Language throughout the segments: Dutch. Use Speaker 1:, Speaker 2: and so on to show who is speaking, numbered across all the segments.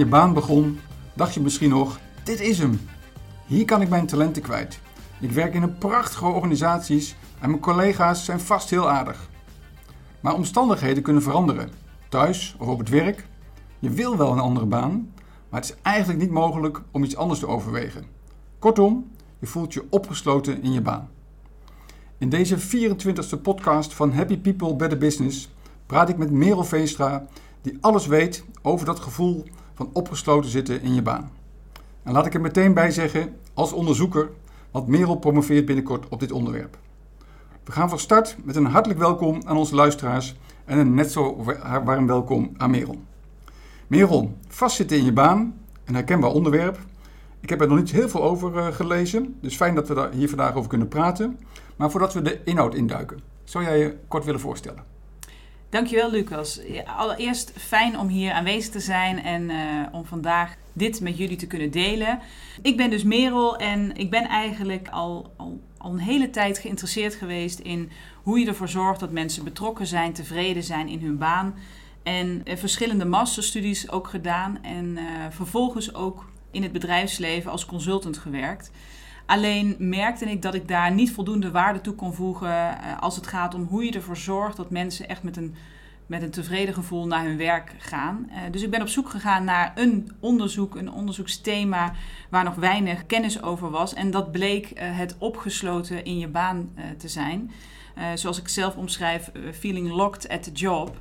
Speaker 1: Je baan begon, dacht je misschien nog: dit is hem. Hier kan ik mijn talenten kwijt. Ik werk in een prachtige organisaties en mijn collega's zijn vast heel aardig. Maar omstandigheden kunnen veranderen, thuis of op het werk. Je wil wel een andere baan, maar het is eigenlijk niet mogelijk om iets anders te overwegen. Kortom, je voelt je opgesloten in je baan. In deze 24e podcast van Happy People Better Business praat ik met Merel Veenstra, die alles weet over dat gevoel van opgesloten zitten in je baan. En laat ik er meteen bij zeggen, als onderzoeker, want Merel promoveert binnenkort op dit onderwerp. We gaan van start met een hartelijk welkom aan onze luisteraars en een net zo warm welkom aan Merel. Merel, vastzitten in je baan, een herkenbaar onderwerp. Ik heb er nog niet heel veel over uh, gelezen, dus fijn dat we daar hier vandaag over kunnen praten. Maar voordat we de inhoud induiken, zou jij je kort willen voorstellen?
Speaker 2: Dankjewel Lucas. Allereerst fijn om hier aanwezig te zijn en uh, om vandaag dit met jullie te kunnen delen. Ik ben dus Merel en ik ben eigenlijk al, al, al een hele tijd geïnteresseerd geweest in hoe je ervoor zorgt dat mensen betrokken zijn, tevreden zijn in hun baan. En uh, verschillende masterstudies ook gedaan en uh, vervolgens ook in het bedrijfsleven als consultant gewerkt. Alleen merkte ik dat ik daar niet voldoende waarde toe kon voegen uh, als het gaat om hoe je ervoor zorgt dat mensen echt met een, met een tevreden gevoel naar hun werk gaan. Uh, dus ik ben op zoek gegaan naar een onderzoek, een onderzoeksthema waar nog weinig kennis over was. En dat bleek uh, het opgesloten in je baan te zijn. zoals ik zelf omschrijf, feeling locked at the job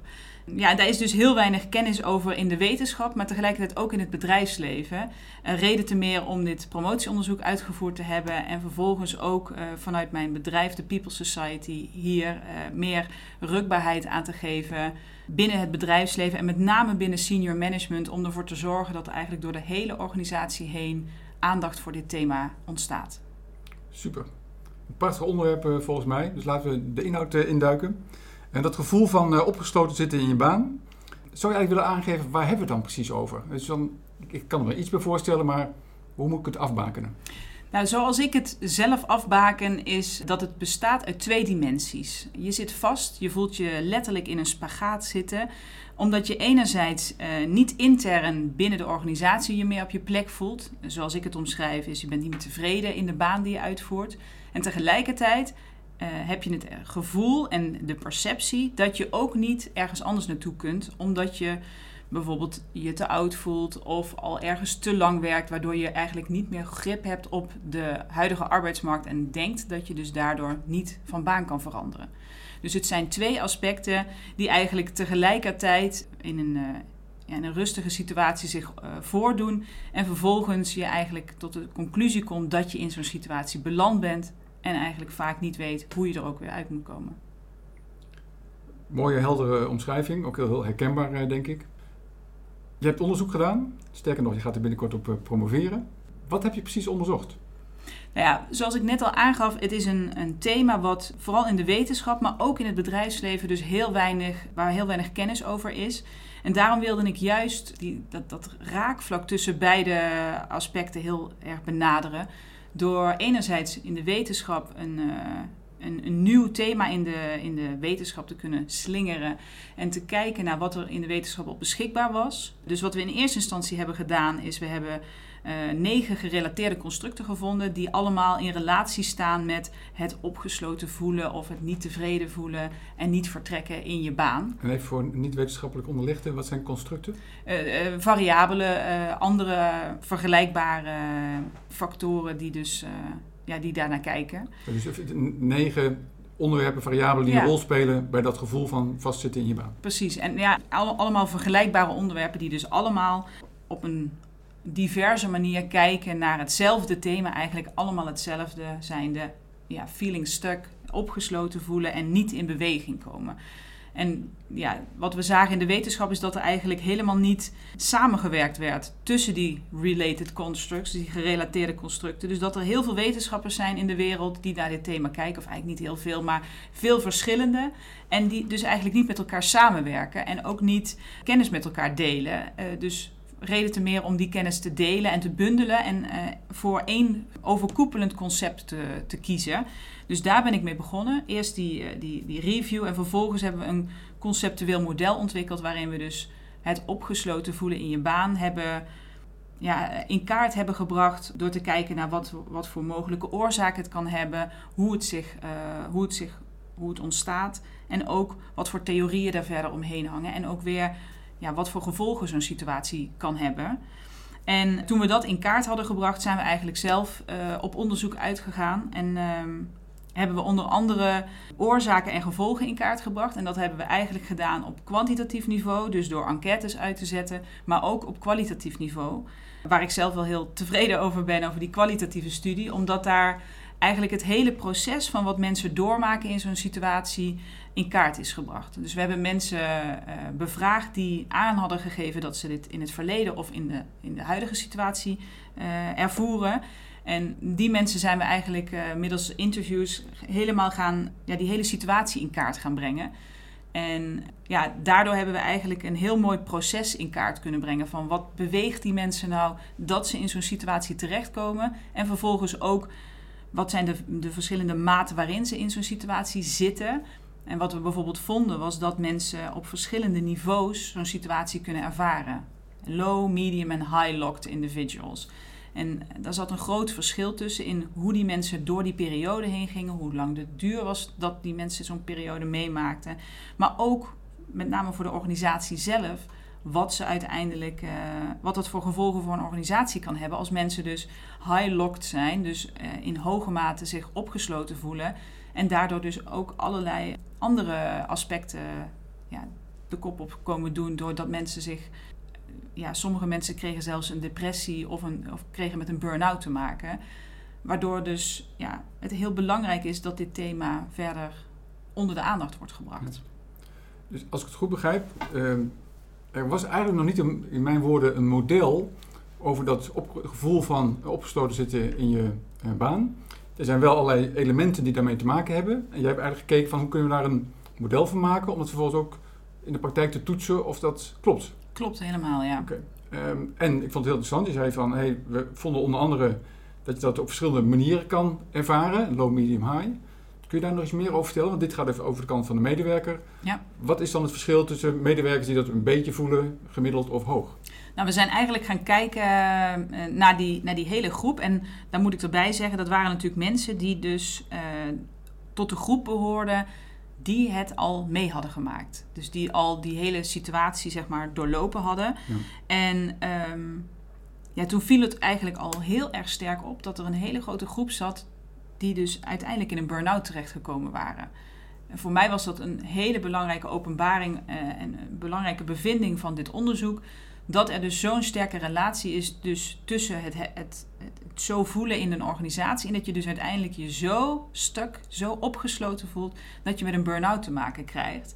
Speaker 2: ja, daar is dus heel weinig kennis over in de wetenschap, maar tegelijkertijd ook in het bedrijfsleven. Een reden te meer om dit promotieonderzoek uitgevoerd te hebben en vervolgens ook uh, vanuit mijn bedrijf, de People Society, hier uh, meer rukbaarheid aan te geven binnen het bedrijfsleven en met name binnen senior management om ervoor te zorgen dat eigenlijk door de hele organisatie heen aandacht voor dit thema ontstaat.
Speaker 1: Super. Een prachtig onderwerp uh, volgens mij, dus laten we de inhoud induiken. En dat gevoel van uh, opgesloten zitten in je baan, zou je eigenlijk willen aangeven, waar hebben we het dan precies over? Dus dan, ik kan er wel iets bij voorstellen, maar hoe moet ik het afbakenen?
Speaker 2: Nou, zoals ik het zelf afbaken is dat het bestaat uit twee dimensies. Je zit vast, je voelt je letterlijk in een spagaat zitten, omdat je enerzijds uh, niet intern binnen de organisatie je meer op je plek voelt. Zoals ik het omschrijf is, je bent niet meer tevreden in de baan die je uitvoert. En tegelijkertijd uh, heb je het gevoel en de perceptie dat je ook niet ergens anders naartoe kunt, omdat je bijvoorbeeld je te oud voelt of al ergens te lang werkt, waardoor je eigenlijk niet meer grip hebt op de huidige arbeidsmarkt en denkt dat je dus daardoor niet van baan kan veranderen. Dus het zijn twee aspecten die eigenlijk tegelijkertijd in een, ja, in een rustige situatie zich uh, voordoen en vervolgens je eigenlijk tot de conclusie komt dat je in zo'n situatie beland bent en eigenlijk vaak niet weet hoe je er ook weer uit moet komen.
Speaker 1: Mooie, heldere omschrijving. Ook heel, heel herkenbaar, eh, denk ik. Je hebt onderzoek gedaan. Sterker nog, je gaat er binnenkort op eh, promoveren. Wat heb je precies onderzocht?
Speaker 2: Nou ja, zoals ik net al aangaf, het is een, een thema wat vooral in de wetenschap, maar ook in het bedrijfsleven dus heel weinig, waar heel weinig kennis over is. En daarom wilde ik juist die, dat, dat raakvlak tussen beide aspecten heel erg benaderen. Door enerzijds in de wetenschap een, uh, een, een, nieuw thema in de, in de wetenschap te kunnen slingeren. En te kijken naar wat er in de wetenschap op beschikbaar was. Dus wat we in eerste instantie hebben gedaan, is we hebben negen gerelateerde constructen gevonden. Die allemaal in relatie staan met het opgesloten voelen of het niet tevreden voelen en niet vertrekken in je baan.
Speaker 1: En even voor niet-wetenschappelijk onderlichten, wat zijn constructen?
Speaker 2: Uh, uh, variabelen, andere vergelijkbare factoren die dus ja, die daarnaar kijken.
Speaker 1: Dus negen onderwerpen, variabelen die ja. een rol spelen bij dat gevoel van vastzitten in je baan.
Speaker 2: Precies. En ja, allemaal vergelijkbare onderwerpen die dus allemaal op een diverse manier kijken naar hetzelfde thema, eigenlijk allemaal hetzelfde zijnde. Ja, feeling stuck, opgesloten voelen en niet in beweging komen. En ja, wat we zagen in de wetenschap is dat er eigenlijk helemaal niet samengewerkt werd tussen die related constructs, die gerelateerde constructen. Dus dat er heel veel wetenschappers zijn in de wereld die naar dit thema kijken, of eigenlijk niet heel veel, maar veel verschillende. En die dus eigenlijk niet met elkaar samenwerken en ook niet kennis met elkaar delen. Uh, dus reden te meer om die kennis te delen en te bundelen en uh, voor één overkoepelend concept te, te, kiezen. Dus daar ben ik mee begonnen. Eerst die, uh, die, die review en vervolgens hebben we een conceptueel model ontwikkeld waarin we dus het opgesloten voelen in je baan hebben ja, in kaart hebben gebracht door te kijken naar wat, wat voor mogelijke oorzaken het kan hebben, hoe het, zich, hoe, het zich, hoe het ontstaat en ook wat voor theorieën daar verder omheen hangen en ook weer ja, wat voor gevolgen zo'n situatie kan hebben. En toen we dat in kaart hadden gebracht, zijn we eigenlijk zelf uh, op onderzoek uitgegaan en uh, hebben we onder andere oorzaken en gevolgen in kaart gebracht. En dat hebben we eigenlijk gedaan op kwantitatief niveau, dus door enquêtes uit te zetten, maar ook op kwalitatief niveau. Waar ik zelf wel heel tevreden over ben, over die kwalitatieve studie, omdat daar eigenlijk het hele proces van wat mensen doormaken in zo'n situatie in kaart is gebracht. Dus we hebben mensen uh, bevraagd die aan hadden gegeven dat ze dit in het verleden of in de, in de huidige situatie uh, ervoeren. En die mensen zijn we eigenlijk uh, middels interviews helemaal gaan, ja, die hele situatie in kaart gaan brengen. En ja, daardoor hebben we eigenlijk een heel mooi proces in kaart kunnen brengen van wat beweegt die mensen nou dat ze in zo'n situatie terechtkomen. En vervolgens ook wat zijn de, de verschillende maten waarin ze in zo'n situatie zitten. En wat we bijvoorbeeld vonden was dat mensen op verschillende niveaus zo'n situatie kunnen ervaren. Low, medium en high locked individuals. En daar zat een groot verschil tussen in hoe die mensen door die periode heen gingen, hoe lang de duur was dat die mensen zo'n periode meemaakten. Maar ook met name voor de organisatie zelf, wat ze uiteindelijk, uh, wat dat voor gevolgen voor een organisatie kan hebben als mensen dus high-locked zijn, dus uh, in hoge mate zich opgesloten voelen en daardoor dus ook allerlei andere aspecten ja, de kop op komen doen doordat mensen zich ja, sommige mensen kregen zelfs een depressie of, een, of kregen met een burn-out te maken. Waardoor dus ja, het heel belangrijk is dat dit thema verder onder de aandacht wordt gebracht.
Speaker 1: Dus als ik het goed begrijp, uh, er was eigenlijk nog niet een, in mijn woorden een model over dat gevoel van opgesloten zitten in je uh, baan. Er zijn wel allerlei elementen die daarmee te maken hebben. En jij hebt eigenlijk gekeken van hoe kunnen we daar een model van maken om het vervolgens ook in de praktijk te toetsen of dat klopt.
Speaker 2: Klopt helemaal, ja.
Speaker 1: Oké. Um, en ik vond het heel interessant. Je zei van, hey, we vonden onder andere dat je dat op verschillende manieren kan ervaren. Low, medium, high. Kun je daar nog iets meer over vertellen? Want dit gaat even over de kant van de medewerker.
Speaker 2: Ja.
Speaker 1: Wat is dan het verschil tussen medewerkers die dat een beetje voelen, gemiddeld of hoog?
Speaker 2: Nou, we zijn eigenlijk gaan kijken uh, naar, die, naar die hele groep. En daar moet ik erbij zeggen, dat waren natuurlijk mensen die dus uh, tot de groep behoorden die het al mee hadden gemaakt. Dus die al die hele situatie zeg maar doorlopen hadden. Ja. En um, ja, toen viel het eigenlijk al heel erg sterk op dat er een hele grote groep zat die dus uiteindelijk in een burn-out terechtgekomen waren. En voor mij was dat een hele belangrijke openbaring uh, en een belangrijke bevinding van dit onderzoek. Dat er dus zo'n sterke relatie is dus tussen het, het, het, zo voelen in een organisatie. En dat je dus uiteindelijk je zo stuk, zo opgesloten voelt, dat je met een burn-out te maken krijgt.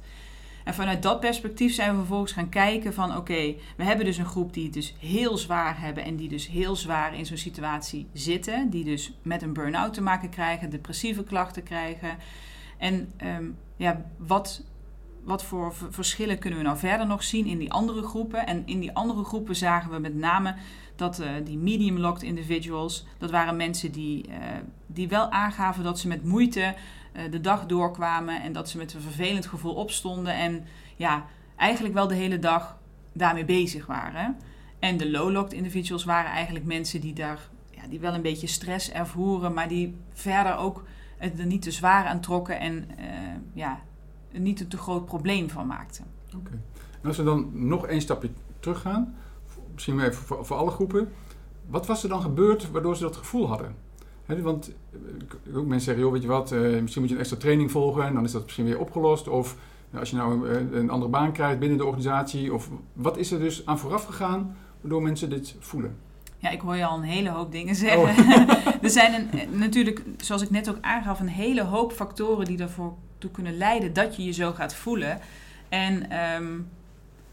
Speaker 2: En vanuit dat perspectief zijn we vervolgens gaan kijken van oké, we hebben dus een groep die het dus heel zwaar hebben en die dus heel zwaar in zo'n situatie zitten. Die dus met een burn-out te maken krijgen, depressieve klachten krijgen. En um, ja, wat, wat voor verschillen kunnen we nou verder nog zien in die andere groepen? En in die andere groepen zagen we met name dat uh, die medium-locked individuals, dat waren mensen die, uh, die wel aangaven dat ze met moeite uh, de dag doorkwamen en dat ze met een vervelend gevoel opstonden en ja, eigenlijk wel de hele dag daarmee bezig waren. En de low-locked individuals waren eigenlijk mensen die daar ja, die wel een beetje stress ervoeren, maar die verder ook het er niet te zwaar aan trokken en ja, niet een te groot probleem van maakten.
Speaker 1: Oké. Okay. En als we dan nog één stapje teruggaan, misschien even voor, voor, alle groepen. Wat was er dan gebeurd waardoor ze dat gevoel hadden? He, want ook mensen zeggen, joh, weet je wat, uh, misschien moet je een extra training volgen en dan is dat misschien weer opgelost. Of nou, als je nou uh, een andere baan krijgt binnen de organisatie. Of wat is er dus aan vooraf gegaan waardoor mensen dit voelen?
Speaker 2: Ja, ik hoor je al een hele hoop dingen zeggen. Oh. er zijn een, natuurlijk, zoals ik net ook aangaf, een hele hoop factoren die ervoor toe kunnen leiden dat je je zo gaat voelen. En um,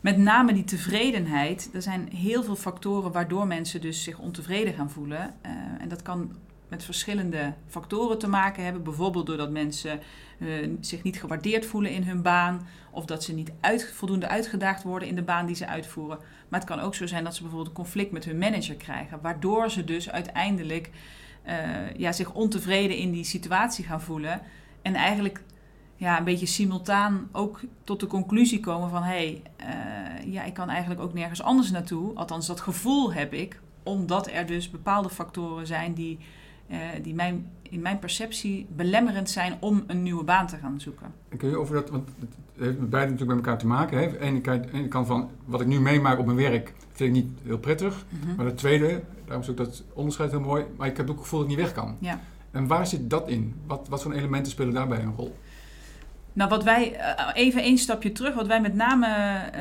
Speaker 2: met name die tevredenheid. Er zijn heel veel factoren waardoor mensen dus zich ontevreden gaan voelen. Uh, en dat kan met verschillende factoren te maken hebben. Bijvoorbeeld doordat mensen uh, zich niet gewaardeerd voelen in hun baan. Of dat ze niet voldoende uitgedaagd worden in de baan die ze uitvoeren. Maar het kan ook zo zijn dat ze bijvoorbeeld een conflict met hun manager krijgen. Waardoor ze dus uiteindelijk uh, ja, zich ontevreden in die situatie gaan voelen. En eigenlijk ja, een beetje simultaan ook tot de conclusie komen van... hé, hey, uh, ja, ik kan eigenlijk ook nergens anders naartoe. Althans, dat gevoel heb ik. Omdat er dus bepaalde factoren zijn die, uh, die mijn, in mijn perceptie belemmerend zijn... om een nieuwe baan te gaan zoeken.
Speaker 1: En kun je over dat... Want het heeft met beide natuurlijk met elkaar te maken. Hè? Aan de ene, kant van wat ik nu meemaak op mijn werk vind ik niet heel prettig. Mm -hmm. Maar de tweede, daarom is ook dat onderscheid heel mooi... maar ik heb ook het gevoel dat ik niet weg kan.
Speaker 2: Ja.
Speaker 1: En waar zit dat in? Wat, wat voor elementen spelen daarbij een rol?
Speaker 2: Nou, wat wij, even één stapje terug, wat wij met name uh,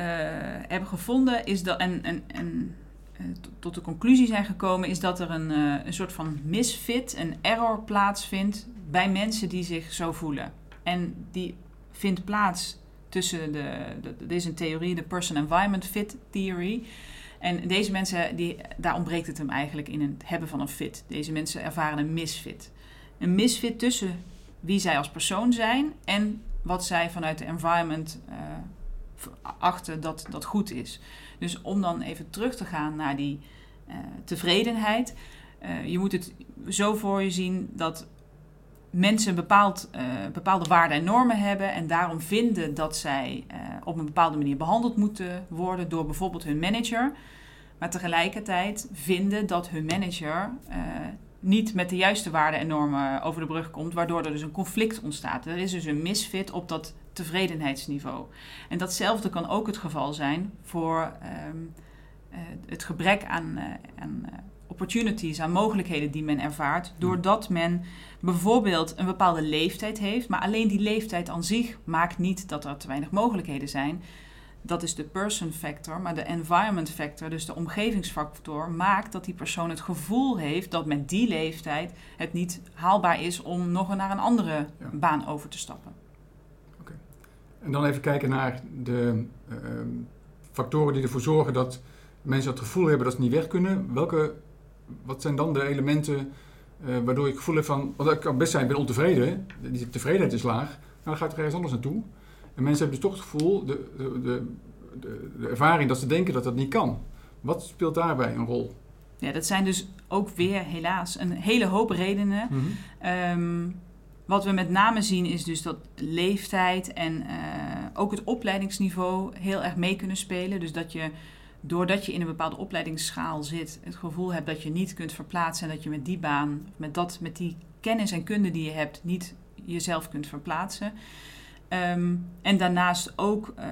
Speaker 2: hebben gevonden is dat, en, en tot de conclusie zijn gekomen, is dat er een, een soort van misfit, een error plaatsvindt bij mensen die zich zo voelen. En die vindt plaats tussen de, dit is een theorie, de person-environment fit theory. En deze mensen, die, daar ontbreekt het hem eigenlijk in het hebben van een fit. Deze mensen ervaren een misfit. Een misfit tussen wie zij als persoon zijn en wat zij vanuit de environment uh, achten dat dat goed is. Dus om dan even terug te gaan naar die uh, tevredenheid. Uh, je moet het zo voor je zien dat mensen bepaald, bepaalde waarden en normen hebben en daarom vinden dat zij op een bepaalde manier behandeld moeten worden door bijvoorbeeld hun manager. Maar tegelijkertijd vinden dat hun manager niet met de juiste waarden en normen over de brug komt, waardoor er dus een conflict ontstaat. Er is dus een misfit op dat tevredenheidsniveau. En datzelfde kan ook het geval zijn voor um, uh, het gebrek aan, uh, aan opportunities, aan mogelijkheden die men ervaart, doordat men bijvoorbeeld een bepaalde leeftijd heeft, maar alleen die leeftijd aan zich maakt niet dat er te weinig mogelijkheden zijn dat is de person factor, maar de environment factor, dus de omgevingsfactor, maakt dat die persoon het gevoel heeft dat met die leeftijd het niet haalbaar is om nog naar een andere ja. baan over te stappen.
Speaker 1: Oké. Okay. En dan even kijken naar de uh, factoren die ervoor zorgen dat mensen het gevoel hebben dat ze niet weg kunnen. Welke, wat zijn dan de elementen uh, waardoor je het gevoel hebt van, want ik kan best zijn, ik ben ontevreden, die tevredenheid is laag, maar dan ga ik er ergens anders naartoe. En mensen hebben dus toch het gevoel, de, de, de, de, ervaring dat ze denken dat dat niet kan. Wat speelt daarbij een rol?
Speaker 2: Ja, dat zijn dus ook weer helaas een hele hoop redenen. Mm -hmm. um, wat we met name zien is dus dat leeftijd en uh, ook het opleidingsniveau heel erg mee kunnen spelen. Dus dat je, doordat je in een bepaalde opleidingsschaal zit, het gevoel hebt dat je niet kunt verplaatsen en dat je met die baan, met, dat, met die kennis en kunde die je hebt, niet jezelf kunt verplaatsen. Um, en daarnaast ook uh,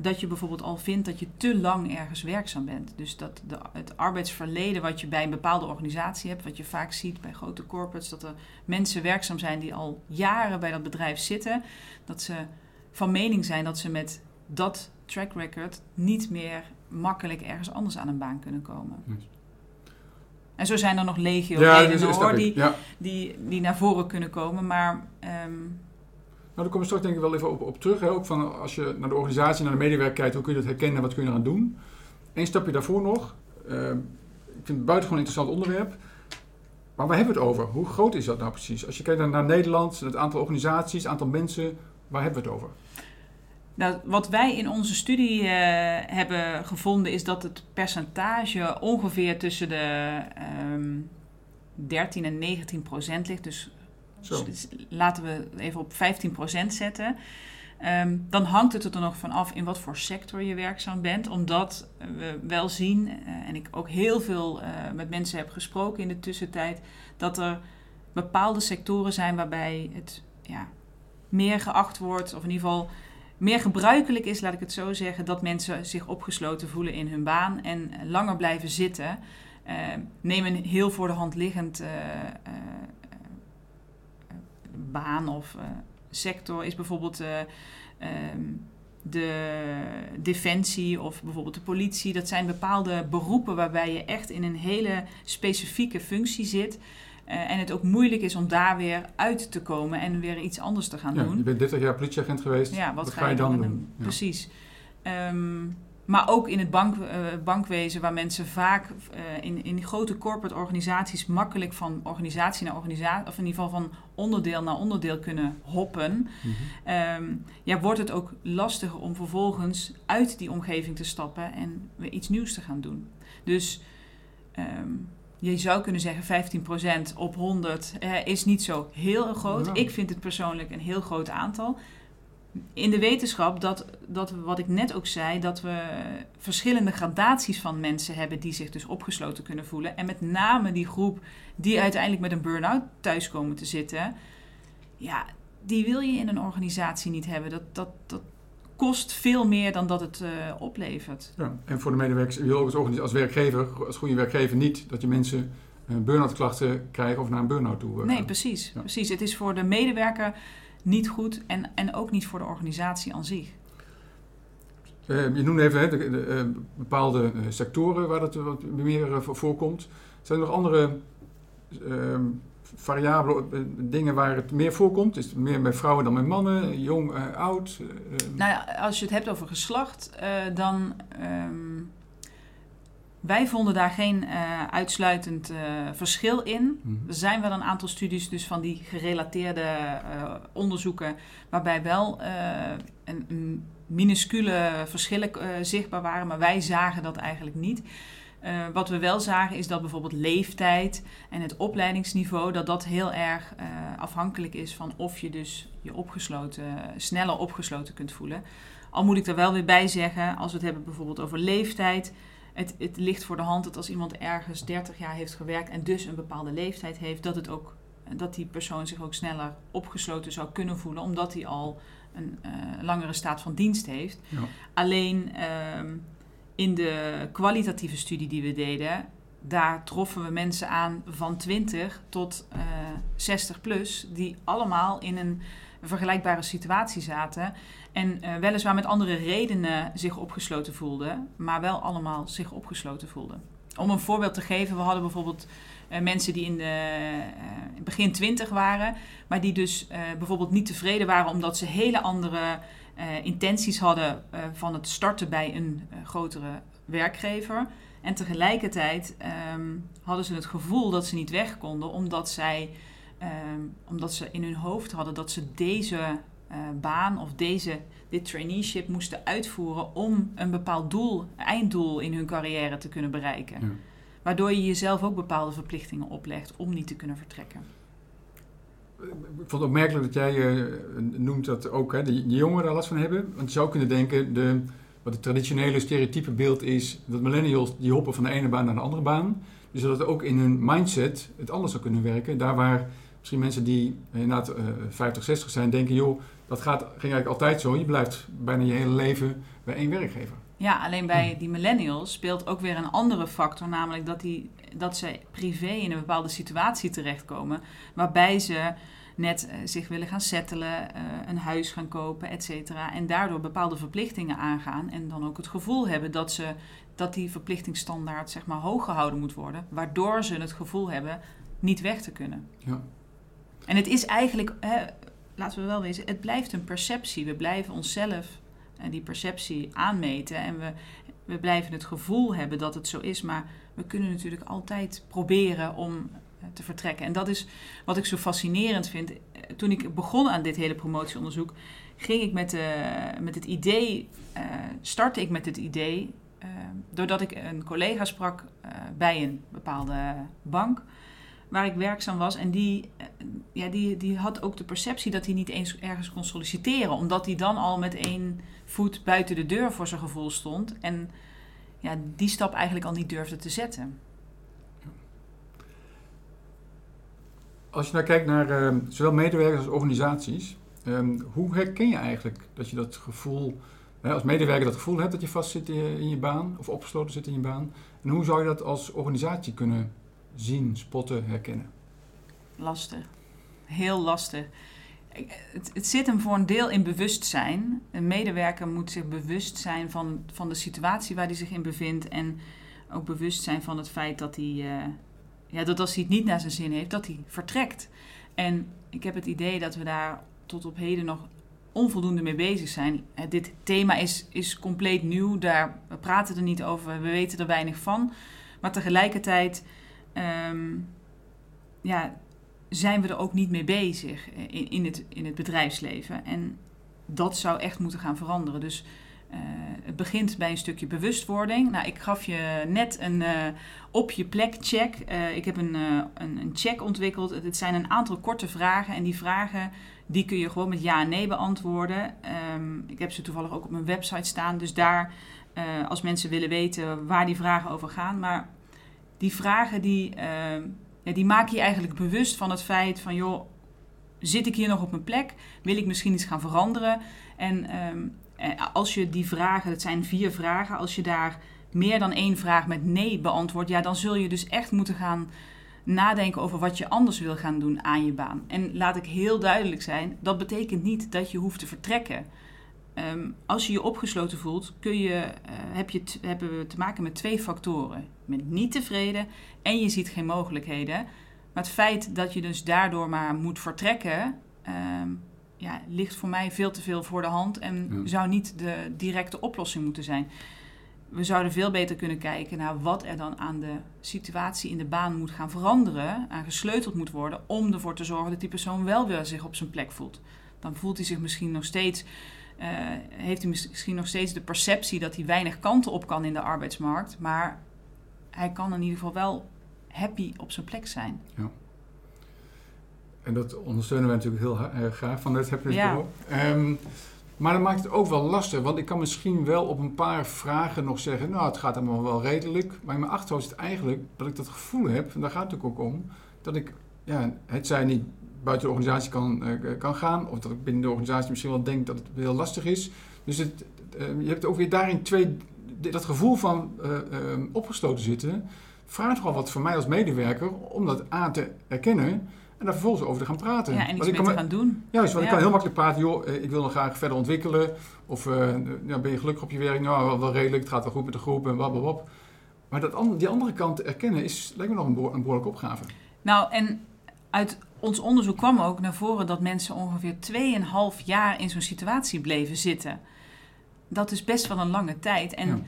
Speaker 2: dat je bijvoorbeeld al vindt dat je te lang ergens werkzaam bent. Dus dat de, het arbeidsverleden wat je bij een bepaalde organisatie hebt, wat je vaak ziet bij grote corporates, dat er mensen werkzaam zijn die al jaren bij dat bedrijf zitten, dat ze van mening zijn dat ze met dat track record niet meer makkelijk ergens anders aan een baan kunnen komen. Yes. En zo zijn er nog legio
Speaker 1: ja,
Speaker 2: redenen
Speaker 1: dus
Speaker 2: hoor, die,
Speaker 1: ja.
Speaker 2: die, die naar voren kunnen komen. Maar um,
Speaker 1: nou, daar komen we straks denk ik wel even op, op terug. Hè? Ook van als je naar de organisatie, naar de medewerker kijkt, hoe kun je dat herkennen en wat kun je eraan doen? Eén stapje daarvoor nog. Uh, ik vind het buitengewoon interessant onderwerp. Maar waar hebben we het over? Hoe groot is dat nou precies? Als je kijkt naar Nederland, het aantal organisaties, het aantal mensen, waar hebben we het over?
Speaker 2: Nou, wat wij in onze studie uh, hebben gevonden is dat het percentage ongeveer tussen de um, 13 en 19 procent ligt. Dus dus laten we even op 15% zetten. Um, dan hangt het er nog van af in wat voor sector je werkzaam bent. Omdat we wel zien, uh, en ik ook heel veel uh, met mensen heb gesproken in de tussentijd, dat er bepaalde sectoren zijn waarbij het ja, meer geacht wordt, of in ieder geval meer gebruikelijk is, laat ik het zo zeggen, dat mensen zich opgesloten voelen in hun baan en langer blijven zitten. Uh, neem een heel voor de hand liggend baan of uh, sector is bijvoorbeeld uh, um, de defensie of bijvoorbeeld de politie. Dat zijn bepaalde beroepen waarbij je echt in een hele specifieke functie zit. Uh, en het ook moeilijk is om daar weer uit te komen en weer iets anders te gaan
Speaker 1: ja,
Speaker 2: doen.
Speaker 1: Je bent 30 jaar politieagent geweest.
Speaker 2: Ja, wat,
Speaker 1: wat
Speaker 2: ga,
Speaker 1: ga, je dan,
Speaker 2: dan
Speaker 1: doen?
Speaker 2: doen? Ja. Precies. Um, maar ook in het bank, uh, bankwezen, waar mensen vaak uh, in, in grote corporate organisaties makkelijk van organisatie naar organisatie, of in ieder geval van onderdeel naar onderdeel kunnen hoppen, mm -hmm. um, ja, wordt het ook lastiger om vervolgens uit die omgeving te stappen en weer iets nieuws te gaan doen. Dus um, je zou kunnen zeggen 15% op 100 uh, is niet zo heel groot. Ja. Ik vind het persoonlijk een heel groot aantal. In de wetenschap dat, dat we, wat ik net ook zei, dat we verschillende gradaties van mensen hebben die zich dus opgesloten kunnen voelen. En met name die groep die uiteindelijk met een burn-out thuis komen te zitten, ja, die wil je in een organisatie niet hebben. Dat, dat, dat kost veel meer dan dat het uh, oplevert.
Speaker 1: Ja, en voor de medewerkers, je wil ook als, als werkgever, als goede werkgever niet dat je mensen uh, burn-out klachten krijgen of naar een burn-out toe uh,
Speaker 2: Nee, precies, precies. Het is voor de medewerker niet goed en, en ook niet voor de organisatie aan zich.
Speaker 1: je noemde even hè, de, de, bepaalde sectoren waar dat wat meer voorkomt. Zijn er nog andere ehm, variabele eh, dingen waar het meer voorkomt? Is het meer bij vrouwen dan bij mannen, jong, uh, oud? Uh,
Speaker 2: nou ja, als je het hebt over geslacht, uh, dan. Um, wij vonden daar geen uitsluitend verschil in. Mm. Er zijn wel een aantal studies dus van die gerelateerde onderzoeken, waarbij wel een, een, minuscule verschillen zichtbaar waren, maar wij zagen dat eigenlijk niet. Wat we wel zagen is dat bijvoorbeeld leeftijd en het opleidingsniveau, dat dat heel erg afhankelijk is van of je dus je opgesloten, sneller opgesloten kunt voelen. Al moet ik er wel weer bij zeggen, als we het hebben bijvoorbeeld over leeftijd, het, het ligt voor de hand dat als iemand ergens 30 jaar heeft gewerkt en dus een bepaalde leeftijd heeft, dat, het ook, dat die persoon zich ook sneller opgesloten zou kunnen voelen, omdat hij al een uh, langere staat van dienst heeft. Ja. Alleen ehm, in de kwalitatieve studie die we deden, daar troffen we mensen aan van 20 tot uh, 60 plus, die allemaal in een vergelijkbare situatie zaten. En uh, weliswaar met andere redenen zich opgesloten voelden, maar wel allemaal zich opgesloten voelden. Om een voorbeeld te geven, we hadden bijvoorbeeld uh, mensen die in de uh, begin 20 waren, maar die dus bijvoorbeeld niet tevreden waren omdat ze hele andere intenties hadden van het starten bij een grotere werkgever. En tegelijkertijd um, hadden ze het gevoel dat ze niet weg konden, omdat, zij, um, omdat ze in hun hoofd hadden dat ze deze uh, baan of deze, dit traineeship moesten uitvoeren om een bepaald doel, einddoel in hun carrière te kunnen bereiken. Ja. Waardoor je jezelf ook bepaalde verplichtingen oplegt om niet te kunnen vertrekken.
Speaker 1: Ik vond het opmerkelijk dat jij uh, noemt dat ook hè, de jongeren daar last van hebben. Want je zou kunnen denken, de, wat het traditionele stereotype beeld is, dat millennials die hoppen van de ene baan naar de andere baan. Dus dat het ook in hun mindset het anders zou kunnen werken. Daar waar misschien mensen die inderdaad uh, 50, 60 zijn denken, joh, dat gaat, ging eigenlijk altijd zo. Je blijft bijna je hele leven bij één werkgever.
Speaker 2: Ja, alleen bij die millennials speelt ook weer een andere factor, namelijk dat, die, dat ze privé in een bepaalde situatie terechtkomen, waarbij ze net uh, zich willen gaan settelen, uh, een huis gaan kopen, et cetera. En daardoor bepaalde verplichtingen aangaan en dan ook het gevoel hebben dat, ze, dat die verplichtingsstandaard zeg maar, hoog gehouden moet worden, waardoor ze het gevoel hebben niet weg te kunnen. Ja. En het is eigenlijk, hè, laten we wel wezen, het blijft een perceptie. We blijven onszelf en die perceptie aanmeten en we, we blijven het gevoel hebben dat het zo is, maar we kunnen natuurlijk altijd proberen om te vertrekken. En dat is wat ik zo fascinerend vind. Toen ik begon aan dit hele promotieonderzoek, ging ik met, uh, met het idee, startte ik met het idee, doordat ik een collega sprak bij een bepaalde bank waar ik werkzaam was. En die, ja, die, die had ook de perceptie dat hij niet eens ergens kon solliciteren, omdat hij dan al met één voet buiten de deur voor zijn gevoel stond. En ja, die stap eigenlijk al niet durfde te zetten.
Speaker 1: Als je nou kijkt naar uh, zowel medewerkers als organisaties, um, hoe herken je eigenlijk dat je dat gevoel, hè, als medewerker dat gevoel hebt dat je vast zit in je baan of opgesloten zit in je baan? En hoe zou je dat als organisatie kunnen zien, spotten, herkennen?
Speaker 2: Lastig. Heel lastig. Het, het, zit hem voor een deel in bewustzijn. Een medewerker moet zich bewust zijn van, van de situatie waar hij zich in bevindt. En ook bewust zijn van het feit dat hij, uh, ja, dat als hij het niet naar zijn zin heeft, dat hij vertrekt. En ik heb het idee dat we daar tot op heden nog onvoldoende mee bezig zijn. Dit thema is, is compleet nieuw, daar, we praten er niet over, we weten er weinig van. Maar tegelijkertijd um, ja, zijn we er ook niet mee bezig in, in, het, in het bedrijfsleven. En dat zou echt moeten gaan veranderen. Dus het begint bij een stukje bewustwording. Nou, ik gaf je net een op je plek check. ik heb een, een, een, check ontwikkeld. Het zijn een aantal korte vragen. En die vragen die kun je gewoon met ja en nee beantwoorden. Ehm, ik heb ze toevallig ook op mijn website staan. Dus daar, als mensen willen weten waar die vragen over gaan. Maar die vragen die, ehm, ja, die maken je eigenlijk bewust van het feit van joh, zit ik hier nog op mijn plek? Wil ik misschien iets gaan veranderen? En ehm, eh, als je die vragen, het zijn vier vragen, als je daar meer dan één vraag met nee beantwoordt, ja, dan zul je dus echt moeten gaan nadenken over wat je anders wil gaan doen aan je baan. En laat ik heel duidelijk zijn, dat betekent niet dat je hoeft te vertrekken. Ehm, als je je opgesloten voelt, kun je, uh, heb je hebben we te maken met twee factoren. Bent niet tevreden en je ziet geen mogelijkheden. Maar het feit dat je dus daardoor maar moet vertrekken, ehm, ja, ligt voor mij veel te veel voor de hand en zou niet de directe oplossing moeten zijn. We zouden veel beter kunnen kijken naar wat er dan aan de situatie in de baan moet gaan veranderen, aan gesleuteld moet worden, om ervoor te zorgen dat die persoon wel weer zich op zijn plek voelt. Dan voelt hij zich misschien nog steeds uh, heeft hij misschien nog steeds de perceptie dat hij weinig kanten op kan in de arbeidsmarkt. Maar hij kan in ieder geval wel happy op zijn plek zijn. Ja.
Speaker 1: En dat ondersteunen wij natuurlijk heel erg graag van het Happiness ja. Um, maar dat maakt het ook wel lastig, want ik kan misschien wel op een paar vragen nog zeggen, nou het gaat allemaal wel redelijk. Maar in mijn achterhoofd is het eigenlijk dat ik dat gevoel heb, en daar gaat het ook om, dat ik, ja, het zij niet buiten de organisatie kan, uh, kan gaan. Of dat ik binnen de organisatie misschien wel denk dat het heel lastig is. Dus het, uh, je hebt ook weer daarin twee, dat gevoel van uh, opgesloten zitten. Vraagt wel wat voor mij als medewerker om dat A te erkennen. En daar vervolgens over te gaan praten.
Speaker 2: Ja, en iets mee te gaan doen.
Speaker 1: Juist, want ik kan heel makkelijk praten. Joh, ik wil nog graag verder ontwikkelen. Of ja, ben je gelukkig op je werk? Nou, wel, wel, redelijk. Het gaat wel goed met de groep en blablabla. Maar dat, die andere kant erkennen is, lijkt me nog een, een behoorlijke opgave.
Speaker 2: Nou, en uit ons onderzoek kwam ook naar voren dat mensen ongeveer 2,5 jaar in zo'n situatie bleven zitten. Dat is best wel een lange tijd. En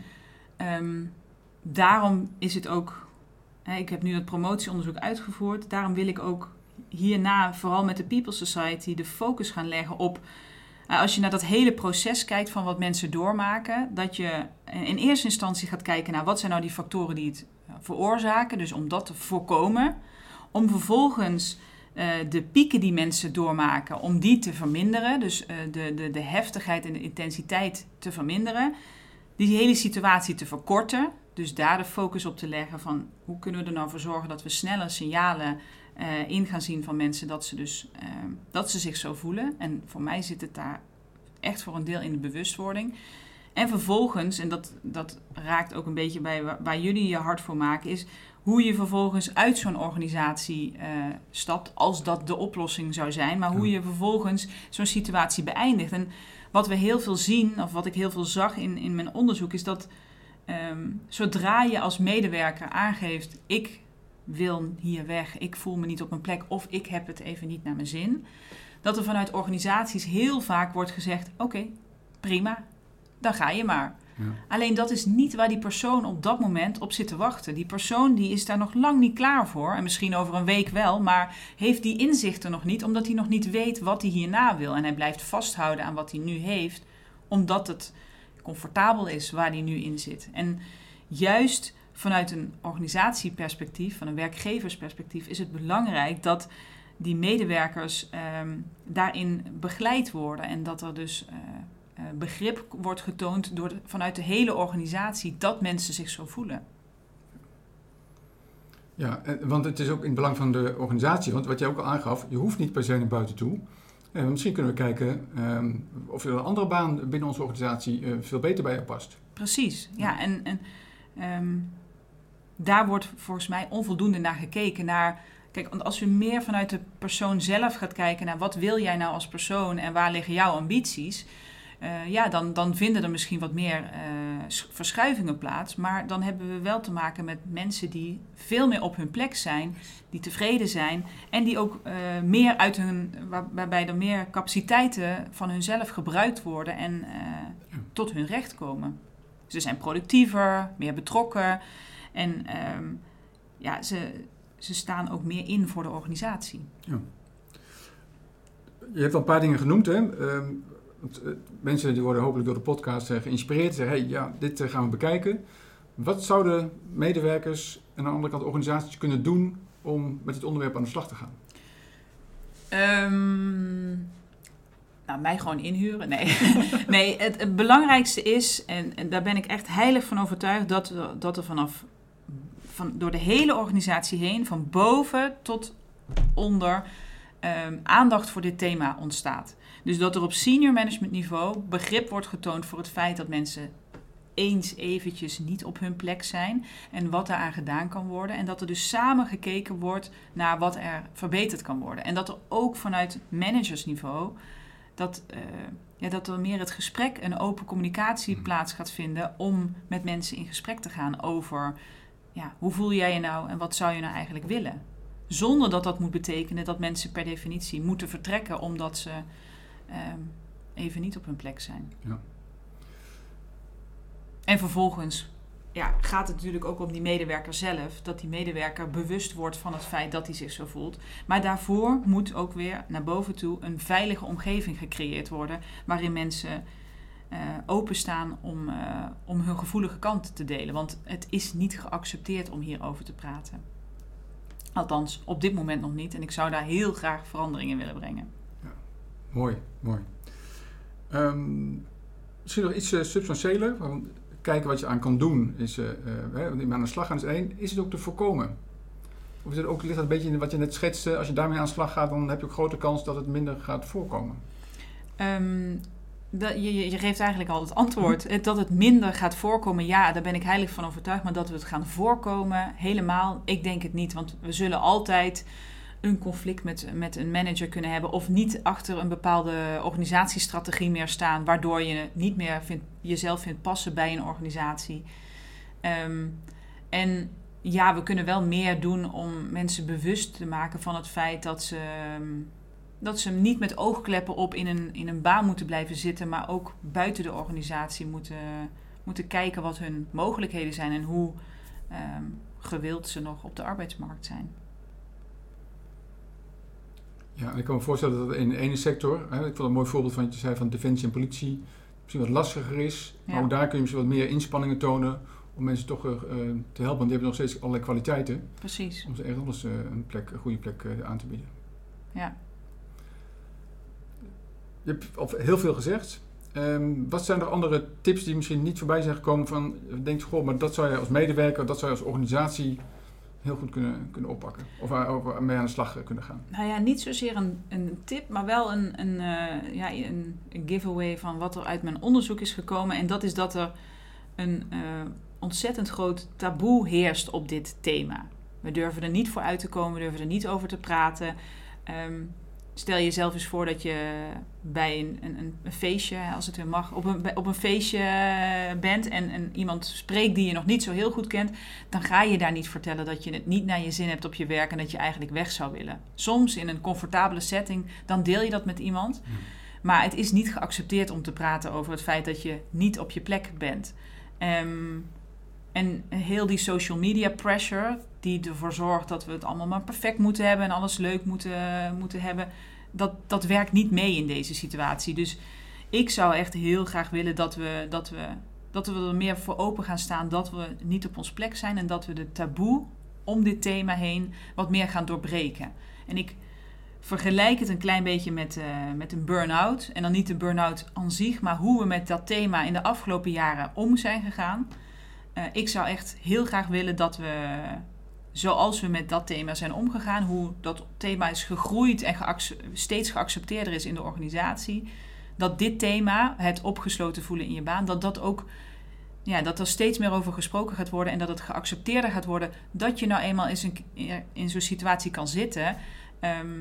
Speaker 2: ehm, daarom is het ook. Hè, ik heb nu het promotieonderzoek uitgevoerd. Daarom wil ik ook hierna, vooral met de People Society, de focus gaan leggen op. Uh, als je naar dat hele proces kijkt van wat mensen doormaken, dat je in eerste instantie gaat kijken naar wat zijn nou die factoren die het veroorzaken. Dus om dat te voorkomen. Om vervolgens uh, de pieken die mensen doormaken, om die te verminderen. Dus uh, de, de, de heftigheid en de intensiteit te verminderen. Die hele situatie te verkorten. Dus daar de focus op te leggen van hoe kunnen we er nou voor zorgen dat we sneller signalen uh, in gaan zien van mensen dat ze, dus, dat ze zich zo voelen. En voor mij zit het daar echt voor een deel in de bewustwording. En vervolgens, en dat, dat raakt ook een beetje bij waar, waar jullie je hart voor maken, is hoe je vervolgens uit zo'n organisatie uh, stapt, als dat de oplossing zou zijn, maar hoe je vervolgens zo'n situatie beëindigt. En wat we heel veel zien, of wat ik heel veel zag in, in mijn onderzoek, is dat um, zodra je als medewerker aangeeft: ik wil hier weg, ik voel me niet op mijn plek of ik heb het even niet naar mijn zin, dat er vanuit organisaties heel vaak wordt gezegd: oké, prima, dan ga je maar. Alleen dat is niet waar die persoon op dat moment op zit te wachten. Die persoon die is daar nog lang niet klaar voor. En misschien over een week wel, maar heeft die inzichten nog niet, omdat hij nog niet weet wat hij hierna wil. En hij blijft vasthouden aan wat hij nu heeft, omdat het comfortabel is waar hij nu in zit. En juist vanuit een organisatieperspectief, van een werkgeversperspectief, is het belangrijk dat die medewerkers um, daarin begeleid worden en dat er dus. Eh, begrip wordt getoond door vanuit de hele organisatie dat mensen zich zo voelen.
Speaker 1: Ja, want het is ook in het belang van de organisatie, want wat jij ook al aangaf, je hoeft niet per se naar buiten toe. Uh, misschien kunnen we kijken ehm, of er een andere baan binnen onze organisatie uh, veel beter bij je past.
Speaker 2: Precies, ja. En, en ehm, daar wordt volgens mij onvoldoende naar gekeken. Naar, kijk, want als we meer vanuit de persoon zelf gaat kijken naar wat wil jij nou als persoon en waar liggen jouw ambities, uh, ja, dan, dan vinden er misschien wat meer uh, verschuivingen plaats. Maar dan hebben we wel te maken met mensen die veel meer op hun plek zijn, die tevreden zijn en die ook uh, meer uit hun, waar, waarbij er meer capaciteiten van hunzelf gebruikt worden en tot hun recht komen. Ze zijn productiever, meer betrokken en ehm, ja, ze, ze staan ook meer in voor de organisatie. Ja.
Speaker 1: Je hebt al een paar dingen genoemd, hè? Um, Want, eh, mensen die worden hopelijk door de podcast eh, geïnspireerd. Zeggen, hey, ja, dit eh, gaan we bekijken. Wat zouden medewerkers en aan de andere kant organisaties kunnen doen om met dit onderwerp aan de slag te gaan?
Speaker 2: Ehm, nou, mij gewoon inhuren. Nee, nee het, belangrijkste is, en, en daar ben ik echt heilig van overtuigd, dat, dat er vanaf van, door de hele organisatie heen, van boven tot onder, ehm, aandacht voor dit thema ontstaat. Dus dat er op senior management niveau begrip wordt getoond voor het feit dat mensen eens eventjes niet op hun plek zijn en wat daaraan gedaan kan worden. En dat er dus samen gekeken wordt naar wat er verbeterd kan worden. En dat er ook vanuit managersniveau dat, eh, ja, dat er meer het gesprek en open communicatie
Speaker 1: Mhm.
Speaker 2: plaats gaat vinden om met mensen in gesprek te gaan over ja, hoe voel jij je nou en wat zou je nou eigenlijk willen. Zonder dat dat moet betekenen dat mensen per definitie moeten vertrekken omdat ze ehm, even niet op hun plek zijn.
Speaker 1: Ja.
Speaker 2: En vervolgens ja, gaat het natuurlijk ook om die medewerker zelf. Dat die medewerker bewust wordt van het feit dat hij zich zo voelt. Maar daarvoor moet ook weer naar boven toe een veilige omgeving gecreëerd worden. Waarin mensen eh, openstaan om, eh, om hun gevoelige kant te delen. Want het is niet geaccepteerd om hierover te praten. Althans, op dit moment nog niet. En ik zou daar heel graag verandering in willen brengen.
Speaker 1: Mooi, mooi. Ehm, misschien nog iets substantiëler. Want kijken wat je aan kan doen is, hè, want aan de slag gaan is één. Is het ook te voorkomen? Of is het ook, ligt dat een beetje in wat je net schetste? Als je daarmee aan de slag gaat, dan heb je ook grote kans dat het minder gaat voorkomen.
Speaker 2: Ehm, dat, je, je geeft eigenlijk al het antwoord. Het- Dat het minder gaat voorkomen, ja, daar ben ik heilig van overtuigd. Maar dat we het gaan voorkomen, helemaal, ik denk het niet. Want we zullen altijd een conflict met, met een manager kunnen hebben. Of niet achter een bepaalde organisatiestrategie meer staan. Waardoor je niet meer vindt, jezelf vindt passen bij een organisatie. Ehm, en ja, we kunnen wel meer doen om mensen bewust te maken van het feit dat ze... ehm, dat ze niet met oogkleppen op in een, in een baan moeten blijven zitten, maar ook buiten de organisatie moeten, moeten kijken wat hun mogelijkheden zijn en hoe ehm, gewild ze nog op de arbeidsmarkt zijn.
Speaker 1: Ja, en ik kan me voorstellen dat het in de ene sector, hè, ik vond een mooi voorbeeld van wat je zei van defensie en politie, misschien wat lastiger is. Maar ook daar kun je misschien wat meer inspanningen tonen om mensen toch eh, eh, te helpen. Want die hebben nog steeds allerlei kwaliteiten
Speaker 2: Precies.
Speaker 1: om ze ergens anders eh, een, plek, een goede plek aan te bieden.
Speaker 2: Ja.
Speaker 1: Je hebt al heel veel gezegd. Ehm, wat zijn er andere tips die misschien niet voorbij zijn gekomen van, je denkt, goh, maar dat zou je als medewerker, dat zou je als organisatie heel goed kunnen, kunnen oppakken? Of waar- of mee aan de slag eh, kunnen gaan?
Speaker 2: Nou ja, niet zozeer een, een tip, maar wel een, een, eh, ja, een, giveaway van wat er uit mijn onderzoek is gekomen. En dat is dat er een eh, ontzettend groot taboe heerst op dit thema. We durven er niet voor uit te komen, we durven er niet over te praten. Ehm, stel jezelf eens voor dat je bij een, een, een feestje, als het weer mag, op een, op een feestje bent en, en iemand spreekt die je nog niet zo heel goed kent, dan ga je daar niet vertellen dat je het niet naar je zin hebt op je werk en dat je eigenlijk weg zou willen. Soms in een comfortabele setting, dan deel je dat met iemand. Maar het is niet geaccepteerd om te praten over het feit dat je niet op je plek bent. Ehm, en heel die social media pressure, die ervoor zorgt dat we het allemaal maar perfect moeten hebben en alles leuk moeten, moeten hebben, dat, dat werkt niet mee in deze situatie. Dus ik zou echt heel graag willen dat we, dat, we, dat we er meer voor open gaan staan dat we niet op ons plek zijn en dat we de taboe om dit thema heen wat meer gaan doorbreken. En ik vergelijk het een klein beetje met, eh, met een burn-out. En dan niet de burn-out aan zich, maar hoe we met dat thema in de afgelopen jaren om zijn gegaan. Eh, ik zou echt heel graag willen dat we, zoals we met dat thema zijn omgegaan, hoe dat thema is gegroeid en steeds geaccepteerder is in de organisatie, dat dit thema, het opgesloten voelen in je baan, dat dat ook ja, dat er steeds meer over gesproken gaat worden en dat het geaccepteerder gaat worden dat je nou eenmaal in, zo'n- in zo'n situatie kan zitten. Ehm,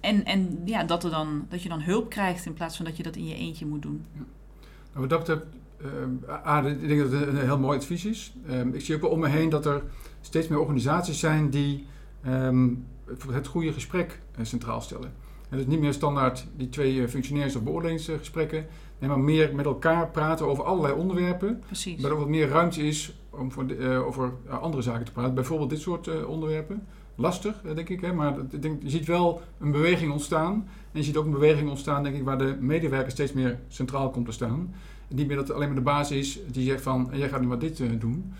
Speaker 2: en en ja, dat, er dan, dat je dan hulp krijgt in plaats van dat je dat in je eentje moet doen.
Speaker 1: Nou, wat dat betreft, A, ik denk dat het een, heel mooi advies is. Ehm, ik zie ook wel om me heen dat er steeds meer organisaties zijn die ehm, het goede gesprek eh, centraal stellen. En dus niet meer standaard die twee eh, functionaires- of beoordelingsgesprekken, nee, maar meer met elkaar praten over allerlei onderwerpen.
Speaker 2: Precies.
Speaker 1: Waar er wat meer ruimte is om voor de- eh, over andere zaken te praten. Bijvoorbeeld dit soort onderwerpen. lastig, denk ik. Hè? Maar ik denk, je ziet wel een beweging ontstaan. En je ziet ook een beweging ontstaan, denk ik, waar de medewerker steeds meer centraal komt te staan. niet meer dat het alleen maar de baas is die zegt van, jij gaat nu maar dit doen.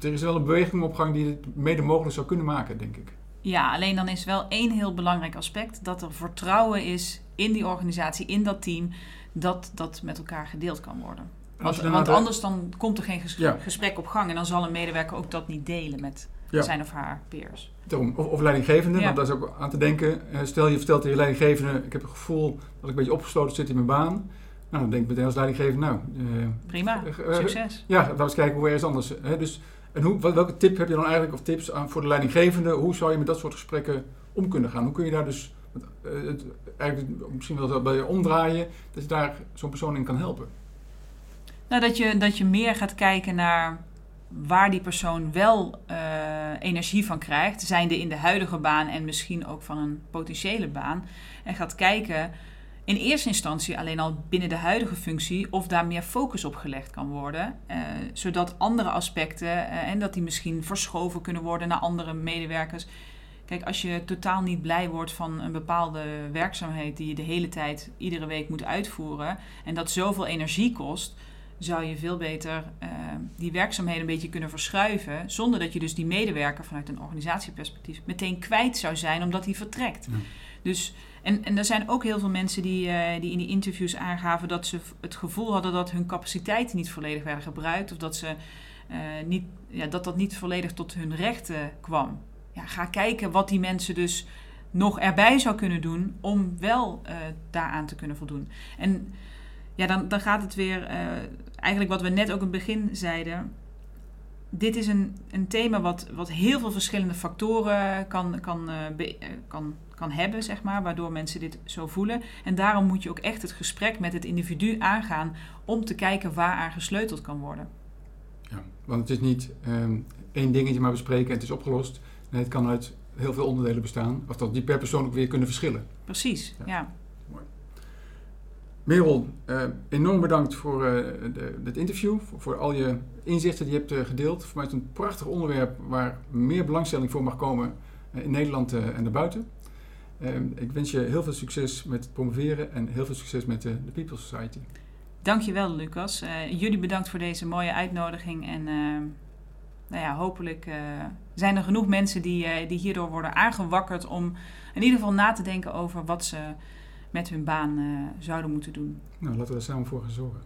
Speaker 1: Er is wel een beweging op gang die het mede mogelijk zou kunnen maken, denk ik.
Speaker 2: Ja, alleen dan is wel één heel belangrijk aspect: dat er vertrouwen is in die organisatie, in dat team, dat dat met elkaar gedeeld kan worden. Want, want anders dan komt er geen gesprek op gang en dan zal een medewerker ook dat niet delen met zijn of haar peers.
Speaker 1: Daarom, of, of leidinggevende, want daar is ook aan te denken. Eh, stel je vertelt tegen je leidinggevende, ik heb het gevoel dat ik een beetje opgesloten zit in mijn baan. Nou, dan denk ik meteen als leidinggevende, nou...
Speaker 2: Uh, Prima, uh, succes.
Speaker 1: Ja, laten we eens kijken hoe ergens anders. Hè? Dus, en hoe, welke tip heb je dan eigenlijk, of tips aan, voor de leidinggevende? Hoe zou je met dat soort gesprekken om kunnen gaan? Hoe kun je daar dus het, eigenlijk misschien wel bij je omdraaien, dat je daar zo'n persoon in kan helpen?
Speaker 2: Nou, dat je, dat je meer gaat kijken naar waar die persoon wel uh, energie van krijgt, zijnde in de huidige baan en misschien ook van een potentiële baan. En gaat kijken in eerste instantie alleen al binnen de huidige functie of daar meer focus op gelegd kan worden. Uh, zodat andere aspecten uh, en dat die misschien verschoven kunnen worden naar andere medewerkers. Kijk, als je totaal niet blij wordt van een bepaalde werkzaamheid die je de hele tijd, iedere week moet uitvoeren en dat zoveel energie kost, zou je veel beter uh, die werkzaamheden een beetje kunnen verschuiven. Zonder dat je dus die medewerker vanuit een organisatieperspectief meteen kwijt zou zijn omdat hij vertrekt. Dus, en, en er zijn ook heel veel mensen die, uh, die in die interviews aangaven dat ze het gevoel hadden dat hun capaciteiten niet volledig werden gebruikt. Of dat, ze, uh, niet, ja, dat dat niet volledig tot hun rechten kwam. Ja, ga kijken wat die mensen dus nog erbij zou kunnen doen om wel daaraan te kunnen voldoen. En ja, dan, dan gaat het weer, eigenlijk wat we net ook in het begin zeiden. Dit is een, een thema wat, wat heel veel verschillende factoren kan, kan, uh, kan, kan hebben, zeg maar, waardoor mensen dit zo voelen. En daarom moet je ook echt het gesprek met het individu aangaan om te kijken waar aan gesleuteld kan worden.
Speaker 1: Ja, want het is niet um, één dingetje maar bespreken en het is opgelost. Nee, het kan uit heel veel onderdelen bestaan, of dat die per persoon ook weer kunnen verschillen.
Speaker 2: Precies, ja.
Speaker 1: Merel, uh, enorm bedankt voor de, dit interview, voor, al je inzichten die je hebt uh, gedeeld. Voor mij is het een prachtig onderwerp waar meer belangstelling voor mag komen in Nederland en daarbuiten. ik wens je heel veel succes met het promoveren en heel veel succes met de People Society.
Speaker 2: Dankjewel Lucas. jullie bedankt voor deze mooie uitnodiging en nou ja, hopelijk zijn er genoeg mensen die, die hierdoor worden aangewakkerd om in ieder geval na te denken over wat ze met hun baan uh, zouden moeten doen.
Speaker 1: Nou, laten we er samen voor gaan zorgen.